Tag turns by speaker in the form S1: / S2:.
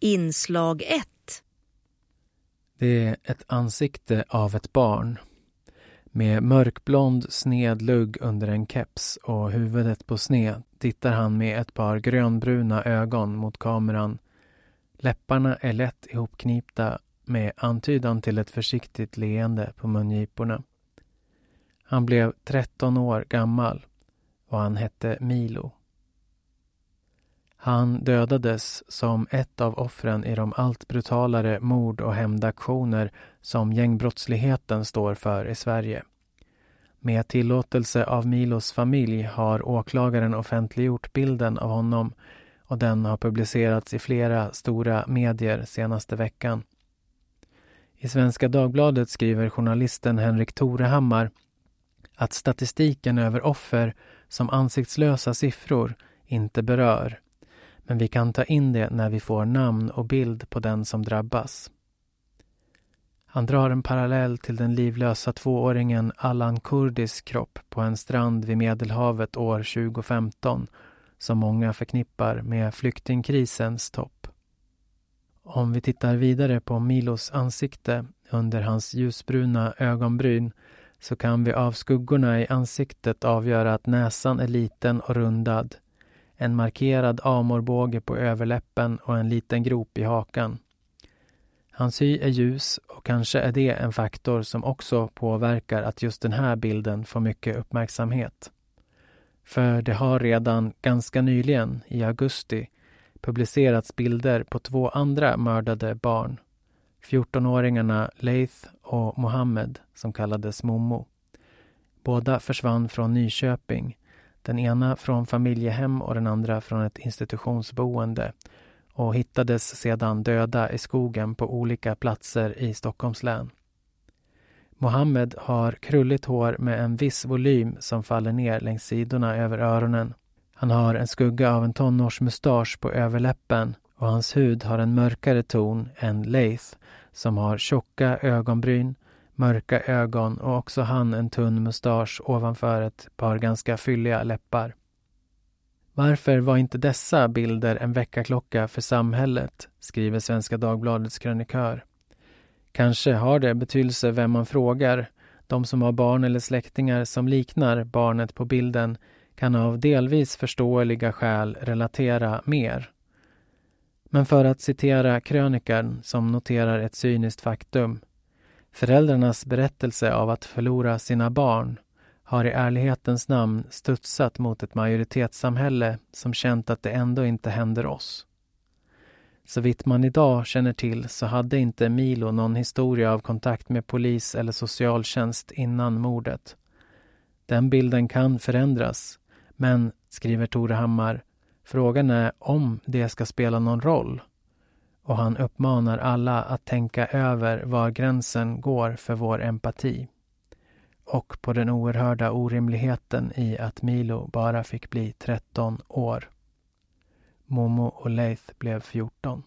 S1: Inslag 1
S2: Det är ett ansikte av ett barn med mörkblond sned lugg under en keps och huvudet på sned tittar han med ett par grönbruna ögon mot kameran. Läpparna är lätt ihopknipta med antydan till ett försiktigt leende på mungiporna. Han blev 13 år gammal och han hette Milo. Han dödades som ett av offren i de allt brutalare mord och hämndaktioner som gängbrottsligheten står för i Sverige. Med tillåtelse av Milos familj har åklagaren offentliggjort bilden av honom och den har publicerats i flera stora medier senaste veckan. I Svenska Dagbladet skriver journalisten Henrik Torehammar att statistiken över offer som ansiktslösa siffror inte berör men vi kan ta in det när vi får namn och bild på den som drabbas. Han drar en parallell till den livlösa tvååringen Allan Kurdis kropp på en strand vid Medelhavet år 2015 som många förknippar med flyktingkrisens topp. Om vi tittar vidare på Milos ansikte under hans ljusbruna ögonbryn så kan vi av skuggorna i ansiktet avgöra att näsan är liten och rundad en markerad amorbåge på överläppen och en liten grop i hakan. Hans hy är ljus och kanske är det en faktor som också påverkar att just den här bilden får mycket uppmärksamhet. För det har redan ganska nyligen, i augusti, publicerats bilder på två andra mördade barn. 14-åringarna Leith och Mohammed, som kallades Momo. Båda försvann från Nyköping den ena från familjehem och den andra från ett institutionsboende och hittades sedan döda i skogen på olika platser i Stockholms län. Mohammed har krulligt hår med en viss volym som faller ner längs sidorna över öronen. Han har en skugga av en tonårsmustasch på överläppen och hans hud har en mörkare ton än Leith som har tjocka ögonbryn, mörka ögon och också han en tunn mustasch ovanför ett par ganska fylliga läppar. Varför var inte dessa bilder en väckarklocka för samhället, skriver Svenska Dagbladets krönikör. Kanske har det betydelse vem man frågar. De som har barn eller släktingar som liknar barnet på bilden kan av delvis förståeliga skäl relatera mer. Men för att citera krönikern som noterar ett cyniskt faktum Föräldrarnas berättelse av att förlora sina barn har i ärlighetens namn studsat mot ett majoritetssamhälle som känt att det ändå inte händer oss. Så vitt man idag känner till så hade inte Milo någon historia av kontakt med polis eller socialtjänst innan mordet. Den bilden kan förändras, men, skriver Tore Hammar, frågan är om det ska spela någon roll och han uppmanar alla att tänka över var gränsen går för vår empati och på den oerhörda orimligheten i att Milo bara fick bli 13 år. Momo och Leith blev 14.